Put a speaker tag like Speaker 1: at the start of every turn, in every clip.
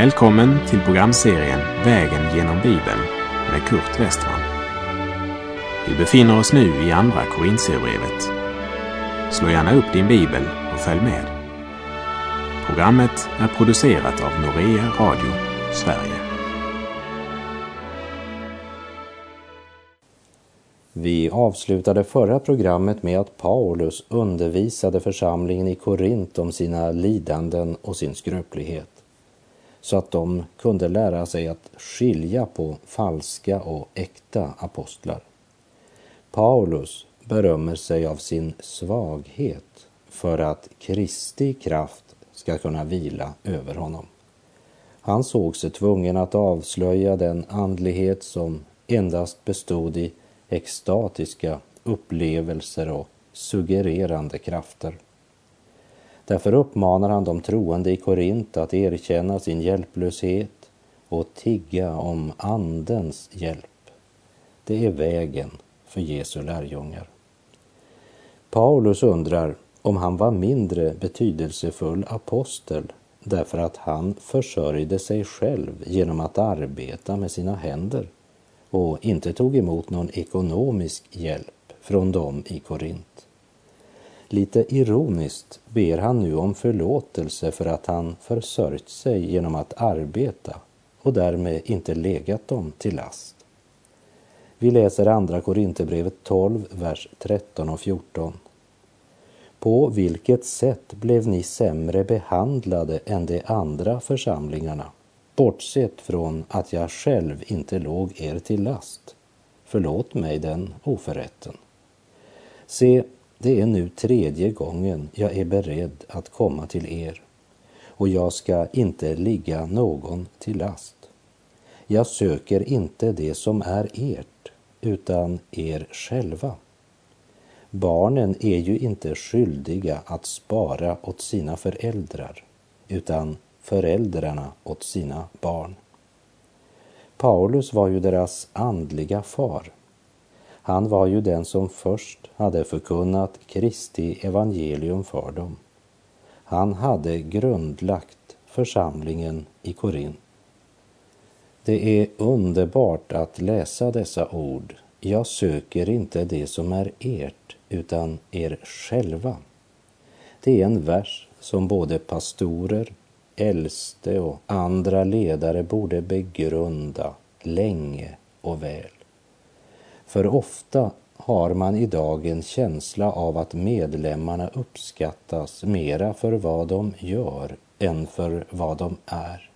Speaker 1: Välkommen till programserien Vägen genom Bibeln med Kurt Westman. Vi befinner oss nu i Andra Korintierbrevet. Slå gärna upp din bibel och följ med. Programmet är producerat av Norea Radio Sverige.
Speaker 2: Vi avslutade förra programmet med att Paulus undervisade församlingen i Korint om sina lidanden och sin skröplighet så att de kunde lära sig att skilja på falska och äkta apostlar. Paulus berömmer sig av sin svaghet för att Kristi kraft ska kunna vila över honom. Han såg sig tvungen att avslöja den andlighet som endast bestod i extatiska upplevelser och suggererande krafter. Därför uppmanar han de troende i Korint att erkänna sin hjälplöshet och tigga om Andens hjälp. Det är vägen för Jesu lärjungar. Paulus undrar om han var mindre betydelsefull apostel därför att han försörjde sig själv genom att arbeta med sina händer och inte tog emot någon ekonomisk hjälp från dem i Korint. Lite ironiskt ber han nu om förlåtelse för att han försörjt sig genom att arbeta och därmed inte legat dem till last. Vi läser andra Korinthierbrevet 12, vers 13 och 14. På vilket sätt blev ni sämre behandlade än de andra församlingarna, bortsett från att jag själv inte låg er till last? Förlåt mig den oförrätten. Se, det är nu tredje gången jag är beredd att komma till er och jag ska inte ligga någon till last. Jag söker inte det som är ert, utan er själva. Barnen är ju inte skyldiga att spara åt sina föräldrar, utan föräldrarna åt sina barn. Paulus var ju deras andliga far han var ju den som först hade förkunnat Kristi evangelium för dem. Han hade grundlagt församlingen i Korint. Det är underbart att läsa dessa ord. Jag söker inte det som är ert, utan er själva. Det är en vers som både pastorer, äldste och andra ledare borde begrunda länge och väl. För ofta har man idag en känsla av att medlemmarna uppskattas mera för vad de gör än för vad de är.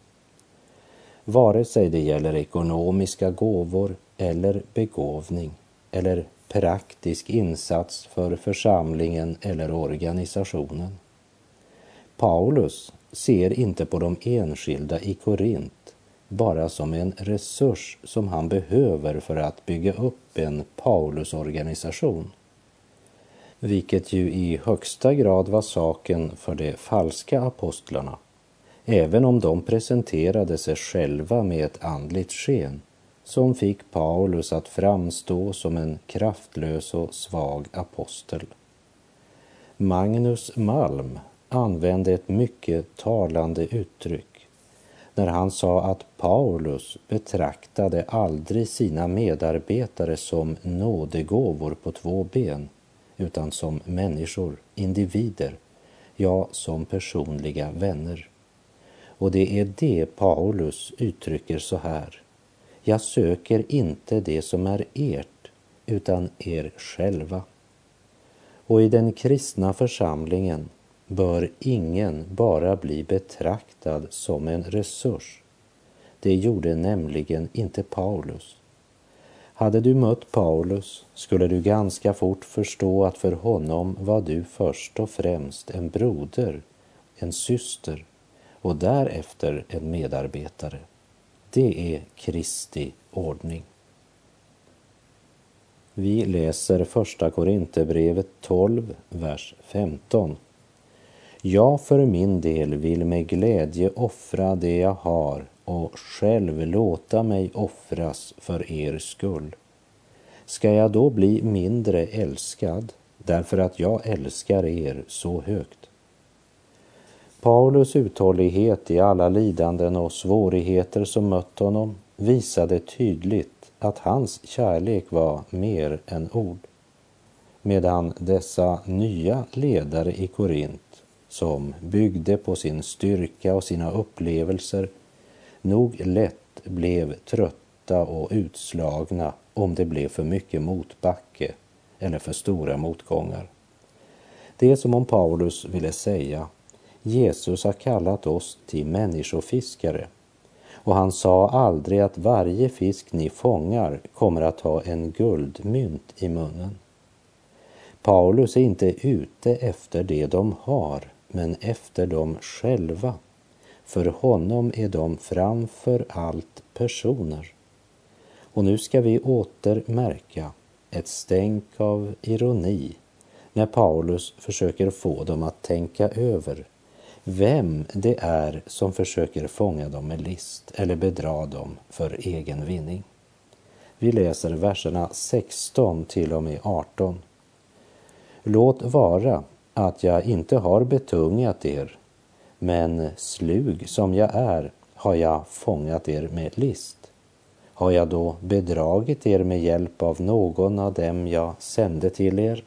Speaker 2: Vare sig det gäller ekonomiska gåvor eller begåvning eller praktisk insats för församlingen eller organisationen. Paulus ser inte på de enskilda i Korint bara som en resurs som han behöver för att bygga upp en Paulusorganisation. Vilket ju i högsta grad var saken för de falska apostlarna, även om de presenterade sig själva med ett andligt sken som fick Paulus att framstå som en kraftlös och svag apostel. Magnus Malm använde ett mycket talande uttryck när han sa att Paulus betraktade aldrig sina medarbetare som nådegåvor på två ben, utan som människor, individer, ja, som personliga vänner. Och det är det Paulus uttrycker så här. Jag söker inte det som är ert, utan er själva. Och i den kristna församlingen bör ingen bara bli betraktad som en resurs. Det gjorde nämligen inte Paulus. Hade du mött Paulus skulle du ganska fort förstå att för honom var du först och främst en broder, en syster och därefter en medarbetare. Det är Kristi ordning. Vi läser första Korinthierbrevet 12, vers 15. Jag för min del vill med glädje offra det jag har och själv låta mig offras för er skull. Ska jag då bli mindre älskad därför att jag älskar er så högt? Paulus uthållighet i alla lidanden och svårigheter som mött honom visade tydligt att hans kärlek var mer än ord. Medan dessa nya ledare i Korint, som byggde på sin styrka och sina upplevelser, nog lätt blev trötta och utslagna om det blev för mycket motbacke eller för stora motgångar. Det är som om Paulus ville säga Jesus har kallat oss till människofiskare och han sa aldrig att varje fisk ni fångar kommer att ha en guldmynt i munnen. Paulus är inte ute efter det de har, men efter dem själva. För honom är de framför allt personer. Och nu ska vi åter märka ett stänk av ironi när Paulus försöker få dem att tänka över vem det är som försöker fånga dem med list eller bedra dem för egen vinning. Vi läser verserna 16 till och med 18. Låt vara att jag inte har betungat er, men slug som jag är har jag fångat er med list. Har jag då bedragit er med hjälp av någon av dem jag sände till er?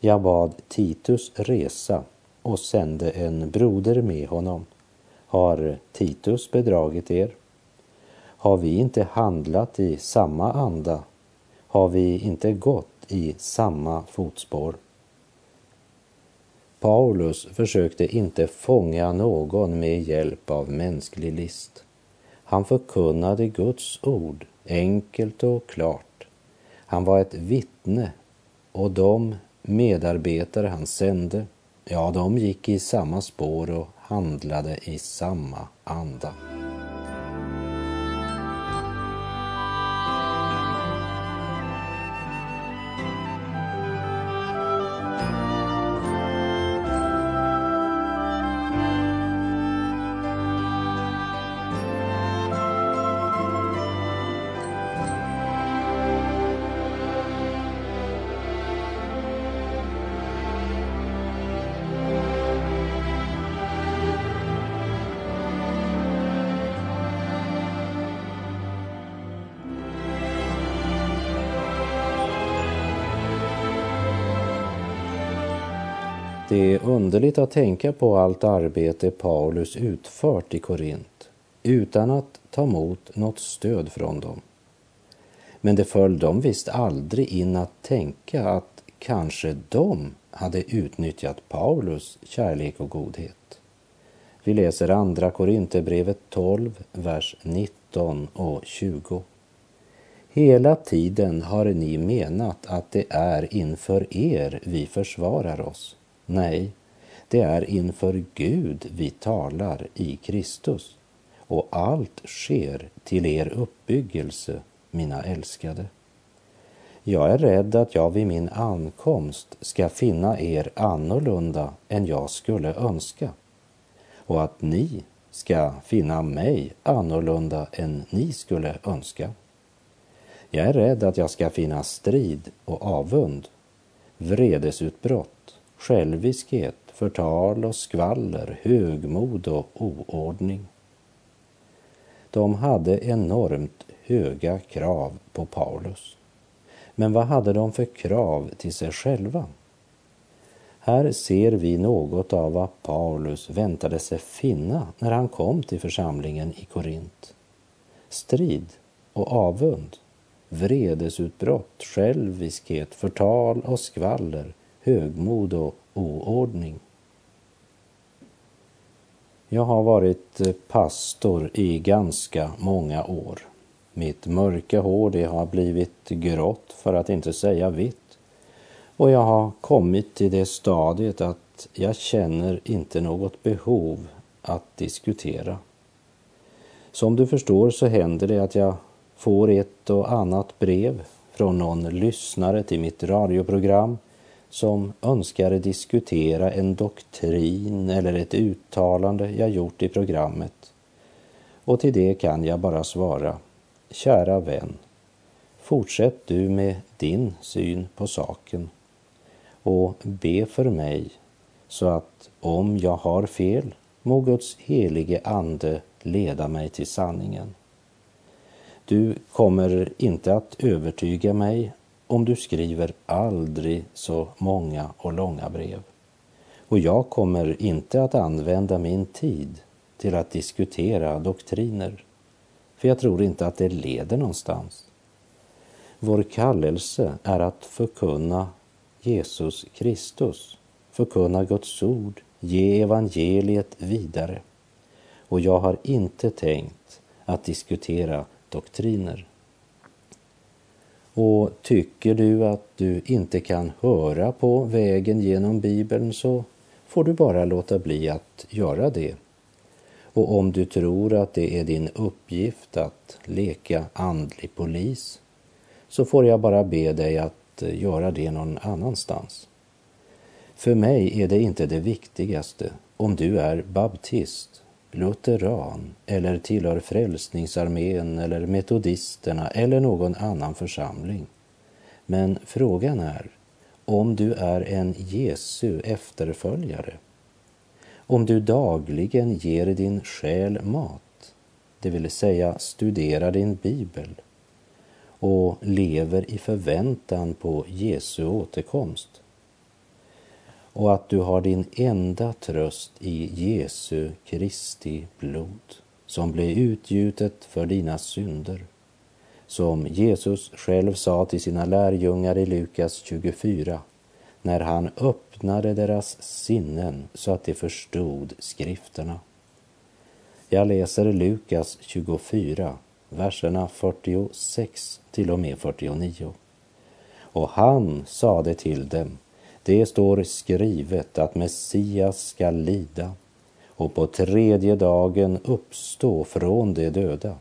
Speaker 2: Jag bad Titus resa och sände en broder med honom. Har Titus bedragit er? Har vi inte handlat i samma anda? Har vi inte gått i samma fotspår? Paulus försökte inte fånga någon med hjälp av mänsklig list. Han förkunnade Guds ord enkelt och klart. Han var ett vittne och de medarbetare han sände Ja, de gick i samma spår och handlade i samma anda. Det är underligt att tänka på allt arbete Paulus utfört i Korint utan att ta emot något stöd från dem. Men det föll dem visst aldrig in att tänka att kanske de hade utnyttjat Paulus kärlek och godhet. Vi läser andra Korinthierbrevet 12, vers 19 och 20. Hela tiden har ni menat att det är inför er vi försvarar oss. Nej, det är inför Gud vi talar i Kristus och allt sker till er uppbyggelse, mina älskade. Jag är rädd att jag vid min ankomst ska finna er annorlunda än jag skulle önska och att ni ska finna mig annorlunda än ni skulle önska. Jag är rädd att jag ska finna strid och avund, vredesutbrott själviskhet, förtal och skvaller, högmod och oordning. De hade enormt höga krav på Paulus. Men vad hade de för krav till sig själva? Här ser vi något av vad Paulus väntade sig finna när han kom till församlingen i Korint. Strid och avund, vredesutbrott, själviskhet, förtal och skvaller, högmod och oordning. Jag har varit eh, pastor i ganska många år. Mitt mörka hår det har blivit grått för att inte säga vitt. Och jag har kommit till det stadiet att jag känner inte något behov att diskutera. Som du förstår så händer det att jag får ett och annat brev från någon lyssnare till mitt radioprogram som önskar diskutera en doktrin eller ett uttalande jag gjort i programmet. Och till det kan jag bara svara, kära vän, fortsätt du med din syn på saken och be för mig så att om jag har fel må Guds helige ande leda mig till sanningen. Du kommer inte att övertyga mig om du skriver aldrig så många och långa brev. Och jag kommer inte att använda min tid till att diskutera doktriner, för jag tror inte att det leder någonstans. Vår kallelse är att förkunna Jesus Kristus, förkunna Guds ord, ge evangeliet vidare. Och jag har inte tänkt att diskutera doktriner. Och tycker du att du inte kan höra på vägen genom Bibeln så får du bara låta bli att göra det. Och om du tror att det är din uppgift att leka andlig polis så får jag bara be dig att eh, göra det någon annanstans. För mig är det inte det viktigaste om du är baptist, lutheran eller tillhör Frälsningsarmén eller metodisterna eller någon annan församling. Men frågan är om du är en Jesu efterföljare. Om du dagligen ger din själ mat, det vill säga studerar din bibel och lever i förväntan på Jesu återkomst och att du har din enda tröst i Jesu Kristi blod som blev utgjutet för dina synder. Som Jesus själv sa till sina lärjungar i Lukas 24 när han öppnade deras sinnen så att de förstod skrifterna. Jag läser Lukas 24, verserna 46 till och med 49. Och han sade till dem det står skrivet att Messias skall lida och på tredje dagen uppstå från de döda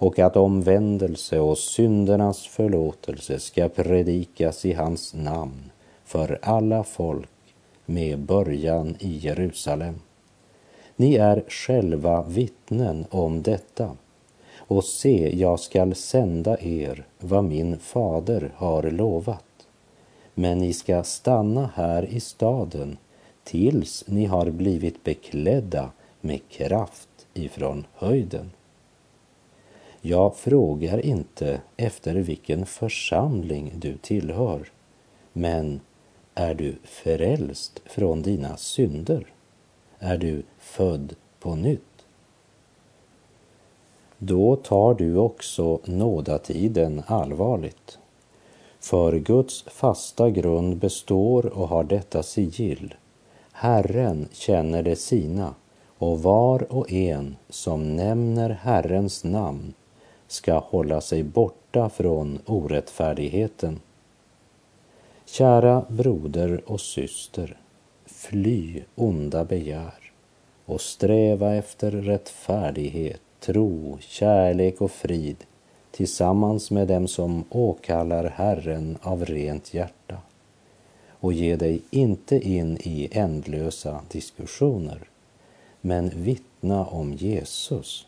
Speaker 2: och att omvändelse och syndernas förlåtelse ska predikas i hans namn för alla folk med början i Jerusalem. Ni är själva vittnen om detta och se, jag skall sända er vad min fader har lovat men ni ska stanna här i staden tills ni har blivit beklädda med kraft ifrån höjden. Jag frågar inte efter vilken församling du tillhör, men är du frälst från dina synder? Är du född på nytt? Då tar du också nådatiden allvarligt. För Guds fasta grund består och har detta sigill. Herren känner det sina och var och en som nämner Herrens namn ska hålla sig borta från orättfärdigheten. Kära broder och syster, fly onda begär och sträva efter rättfärdighet, tro, kärlek och frid tillsammans med dem som åkallar Herren av rent hjärta och ge dig inte in i ändlösa diskussioner, men vittna om Jesus.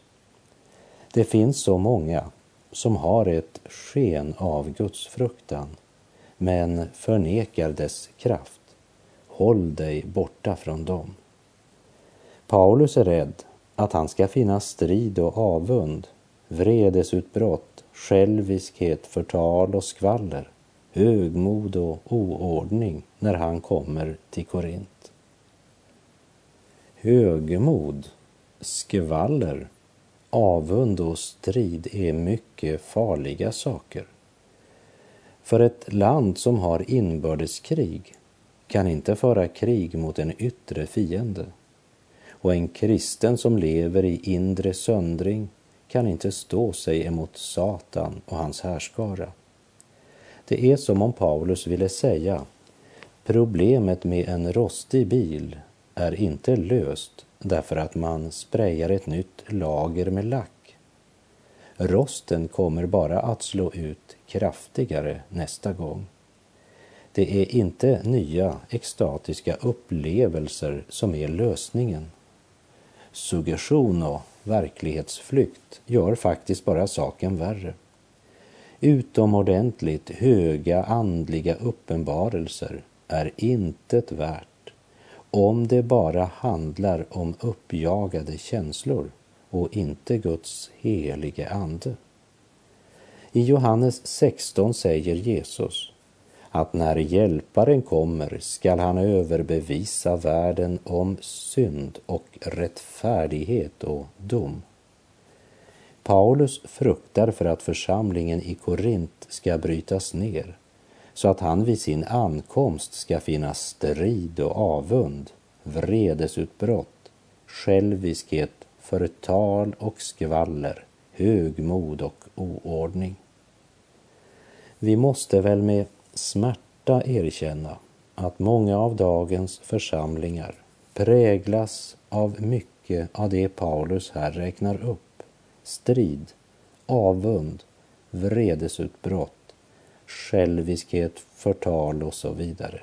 Speaker 2: Det finns så många som har ett sken av Guds fruktan, men förnekar dess kraft. Håll dig borta från dem. Paulus är rädd att han ska finna strid och avund, vredesutbrott själviskhet, förtal och skvaller, högmod och oordning när han kommer till Korint. Högmod, skvaller, avund och strid är mycket farliga saker. För ett land som har inbördeskrig kan inte föra krig mot en yttre fiende. Och en kristen som lever i inre söndring kan inte stå sig emot Satan och hans härskara. Det är som om Paulus ville säga, problemet med en rostig bil är inte löst därför att man sprayar ett nytt lager med lack. Rosten kommer bara att slå ut kraftigare nästa gång. Det är inte nya extatiska upplevelser som är lösningen. Suggestion och verklighetsflykt gör faktiskt bara saken värre. Utomordentligt höga andliga uppenbarelser är intet värt om det bara handlar om uppjagade känslor och inte Guds helige ande. I Johannes 16 säger Jesus att när Hjälparen kommer skall han överbevisa världen om synd och rättfärdighet och dom. Paulus fruktar för att församlingen i Korint ska brytas ner så att han vid sin ankomst ska finna strid och avund, vredesutbrott, själviskhet, förtal och skvaller, högmod och oordning. Vi måste väl med smärta erkänna att många av dagens församlingar präglas av mycket av det Paulus här räknar upp. Strid, avund, vredesutbrott, själviskhet, förtal och så vidare.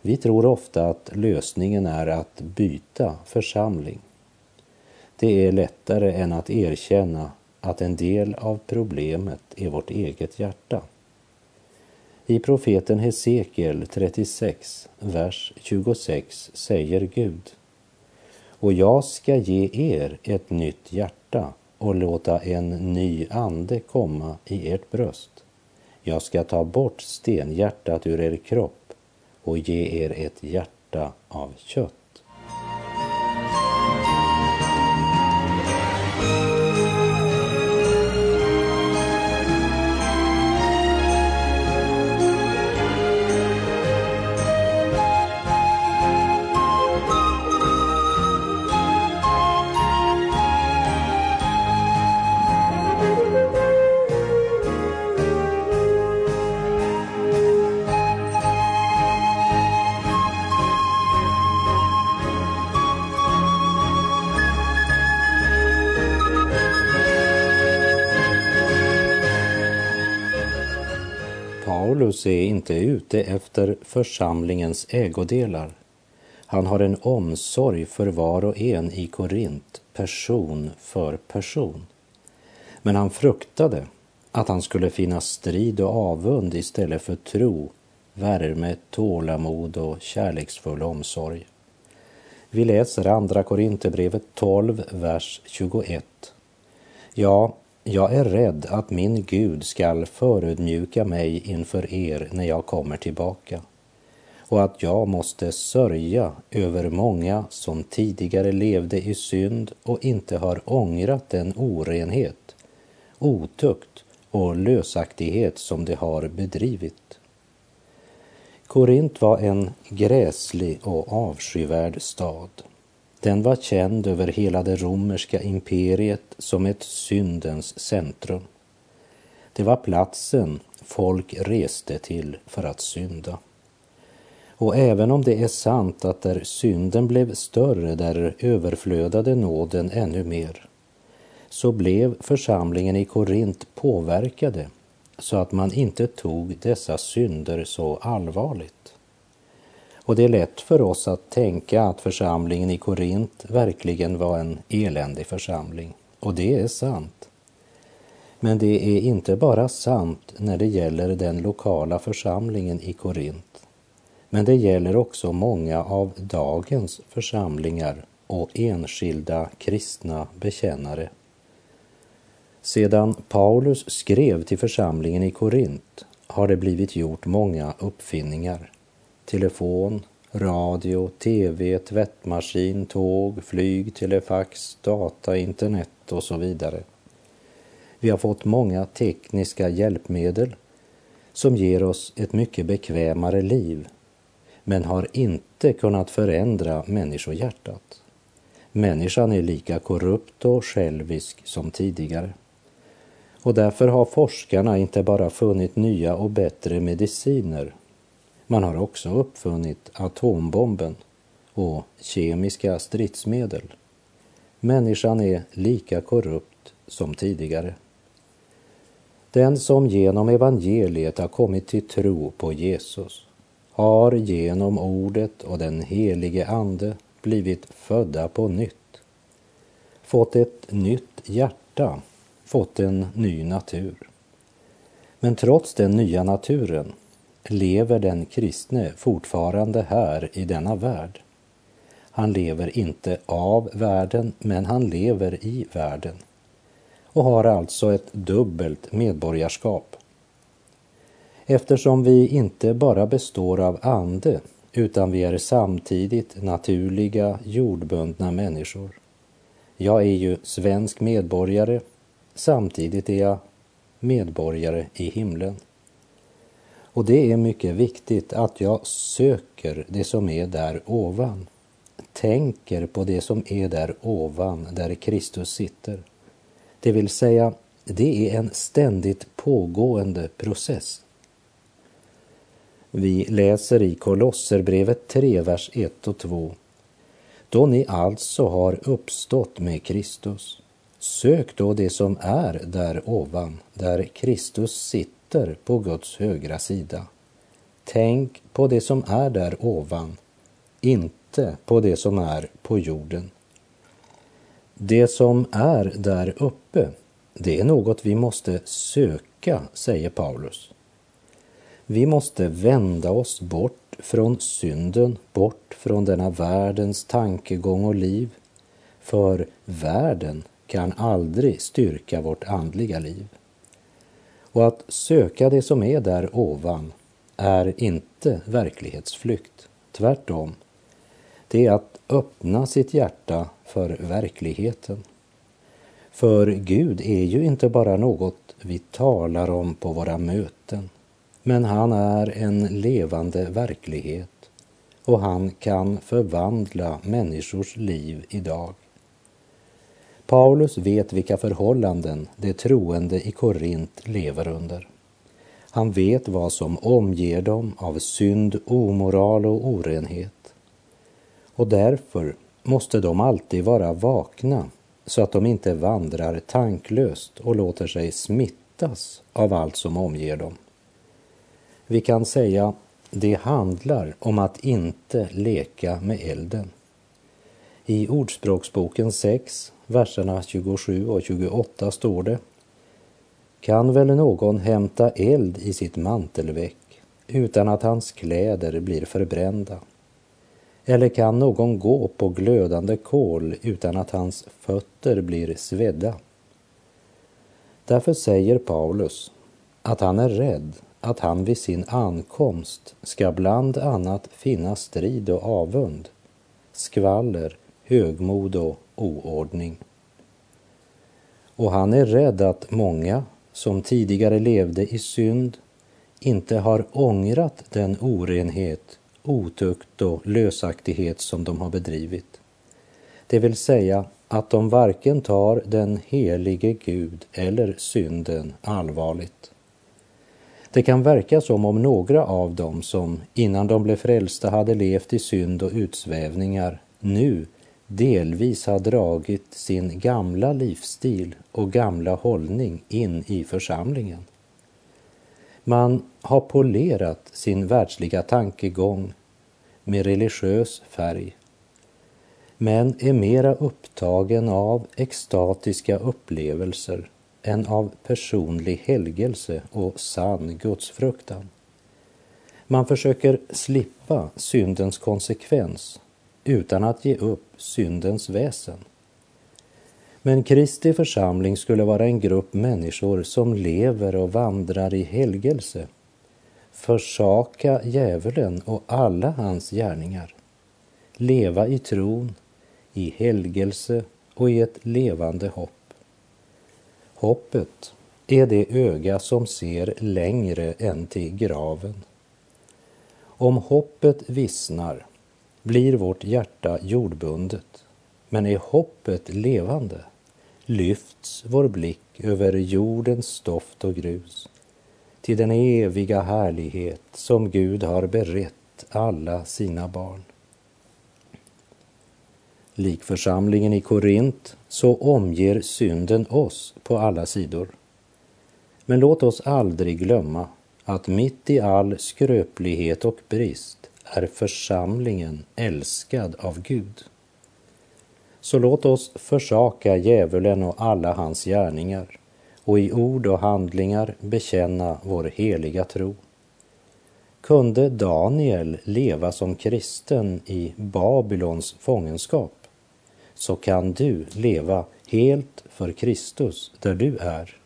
Speaker 2: Vi tror ofta att lösningen är att byta församling. Det är lättare än att erkänna att en del av problemet är vårt eget hjärta. I profeten Hesekiel 36, vers 26 säger Gud Och jag ska ge er ett nytt hjärta och låta en ny ande komma i ert bröst. Jag ska ta bort stenhjärtat ur er kropp och ge er ett hjärta av kött. Paulus är inte ute efter församlingens ägodelar. Han har en omsorg för var och en i Korint, person för person. Men han fruktade att han skulle finna strid och avund istället för tro, värme, tålamod och kärleksfull omsorg. Vi läser Andra Korinthierbrevet 12, vers 21. Ja, jag är rädd att min Gud skall förödmjuka mig inför er när jag kommer tillbaka och att jag måste sörja över många som tidigare levde i synd och inte har ångrat den orenhet, otukt och lösaktighet som de har bedrivit. Korint var en gräslig och avskyvärd stad den var känd över hela det romerska imperiet som ett syndens centrum. Det var platsen folk reste till för att synda. Och även om det är sant att där synden blev större, där överflödade nåden ännu mer, så blev församlingen i Korint påverkade så att man inte tog dessa synder så allvarligt. Och det är lätt för oss att tänka att församlingen i Korint verkligen var en eländig församling. Och det är sant. Men det är inte bara sant när det gäller den lokala församlingen i Korint. Men det gäller också många av dagens församlingar och enskilda kristna bekännare. Sedan Paulus skrev till församlingen i Korint har det blivit gjort många uppfinningar telefon, radio, tv, tvättmaskin, tåg, flyg, telefax, data, internet och så vidare. Vi har fått många tekniska hjälpmedel som ger oss ett mycket bekvämare liv men har inte kunnat förändra människohjärtat. Människan är lika korrupt och självisk som tidigare. Och därför har forskarna inte bara funnit nya och bättre mediciner man har också uppfunnit atombomben och kemiska stridsmedel. Människan är lika korrupt som tidigare. Den som genom evangeliet har kommit till tro på Jesus har genom ordet och den helige Ande blivit födda på nytt, fått ett nytt hjärta, fått en ny natur. Men trots den nya naturen lever den kristne fortfarande här i denna värld. Han lever inte av världen, men han lever i världen och har alltså ett dubbelt medborgarskap. Eftersom vi inte bara består av ande utan vi är samtidigt naturliga jordbundna människor. Jag är ju svensk medborgare, samtidigt är jag medborgare i himlen. Och det är mycket viktigt att jag söker det som är där ovan, tänker på det som är där ovan, där Kristus sitter. Det vill säga, det är en ständigt pågående process. Vi läser i Kolosserbrevet 3, vers 1 och 2. Då ni alltså har uppstått med Kristus, sök då det som är där ovan, där Kristus sitter, sitter på Guds högra sida. Tänk på det som är där ovan, inte på det som är på jorden. Det som är där uppe, det är något vi måste söka, säger Paulus. Vi måste vända oss bort från synden, bort från denna världens tankegång och liv. För världen kan aldrig styrka vårt andliga liv. Och att söka det som är där ovan är inte verklighetsflykt. Tvärtom. Det är att öppna sitt hjärta för verkligheten. För Gud är ju inte bara något vi talar om på våra möten men han är en levande verklighet och han kan förvandla människors liv idag. Paulus vet vilka förhållanden de troende i Korint lever under. Han vet vad som omger dem av synd, omoral och orenhet. Och därför måste de alltid vara vakna så att de inte vandrar tanklöst och låter sig smittas av allt som omger dem. Vi kan säga det handlar om att inte leka med elden. I Ordspråksboken 6, verserna 27 och 28 står det Kan väl någon hämta eld i sitt mantelväck utan att hans kläder blir förbrända? Eller kan någon gå på glödande kol utan att hans fötter blir svedda? Därför säger Paulus att han är rädd att han vid sin ankomst ska bland annat finna strid och avund, skvaller, högmod och oordning. Och han är rädd att många som tidigare levde i synd inte har ångrat den orenhet, otukt och lösaktighet som de har bedrivit. Det vill säga att de varken tar den helige Gud eller synden allvarligt. Det kan verka som om några av dem som innan de blev frälsta hade levt i synd och utsvävningar nu delvis har dragit sin gamla livsstil och gamla hållning in i församlingen. Man har polerat sin världsliga tankegång med religiös färg men är mera upptagen av extatiska upplevelser än av personlig helgelse och sann gudsfruktan. Man försöker slippa syndens konsekvens utan att ge upp syndens väsen. Men Kristi församling skulle vara en grupp människor som lever och vandrar i helgelse, försaka djävulen och alla hans gärningar, leva i tron, i helgelse och i ett levande hopp. Hoppet är det öga som ser längre än till graven. Om hoppet vissnar blir vårt hjärta jordbundet, men är hoppet levande lyfts vår blick över jordens stoft och grus till den eviga härlighet som Gud har berett alla sina barn. Lik församlingen i Korint så omger synden oss på alla sidor. Men låt oss aldrig glömma att mitt i all skröplighet och brist är församlingen älskad av Gud. Så låt oss försaka djävulen och alla hans gärningar och i ord och handlingar bekänna vår heliga tro. kunde Daniel leva som kristen i Babylons fångenskap så kan du leva helt för Kristus där du är.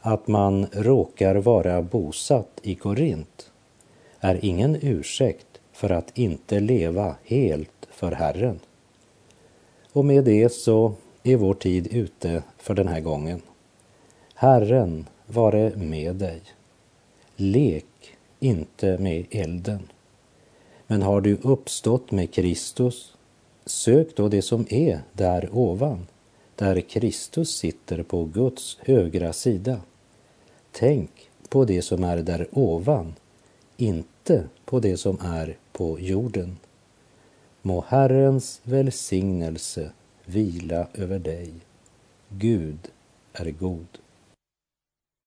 Speaker 2: Att man råkar vara bosatt i Korint är ingen ursäkt för att inte leva helt för Herren. Och med det så är vår tid ute för den här gången. Herren vare med dig. Lek inte med elden. Men har du uppstått med Kristus, sök då det som är där ovan, där Kristus sitter på Guds högra sida. Tänk på det som är där ovan, inte på det som är på jorden. Må Herrens välsignelse vila över dig. Gud är god.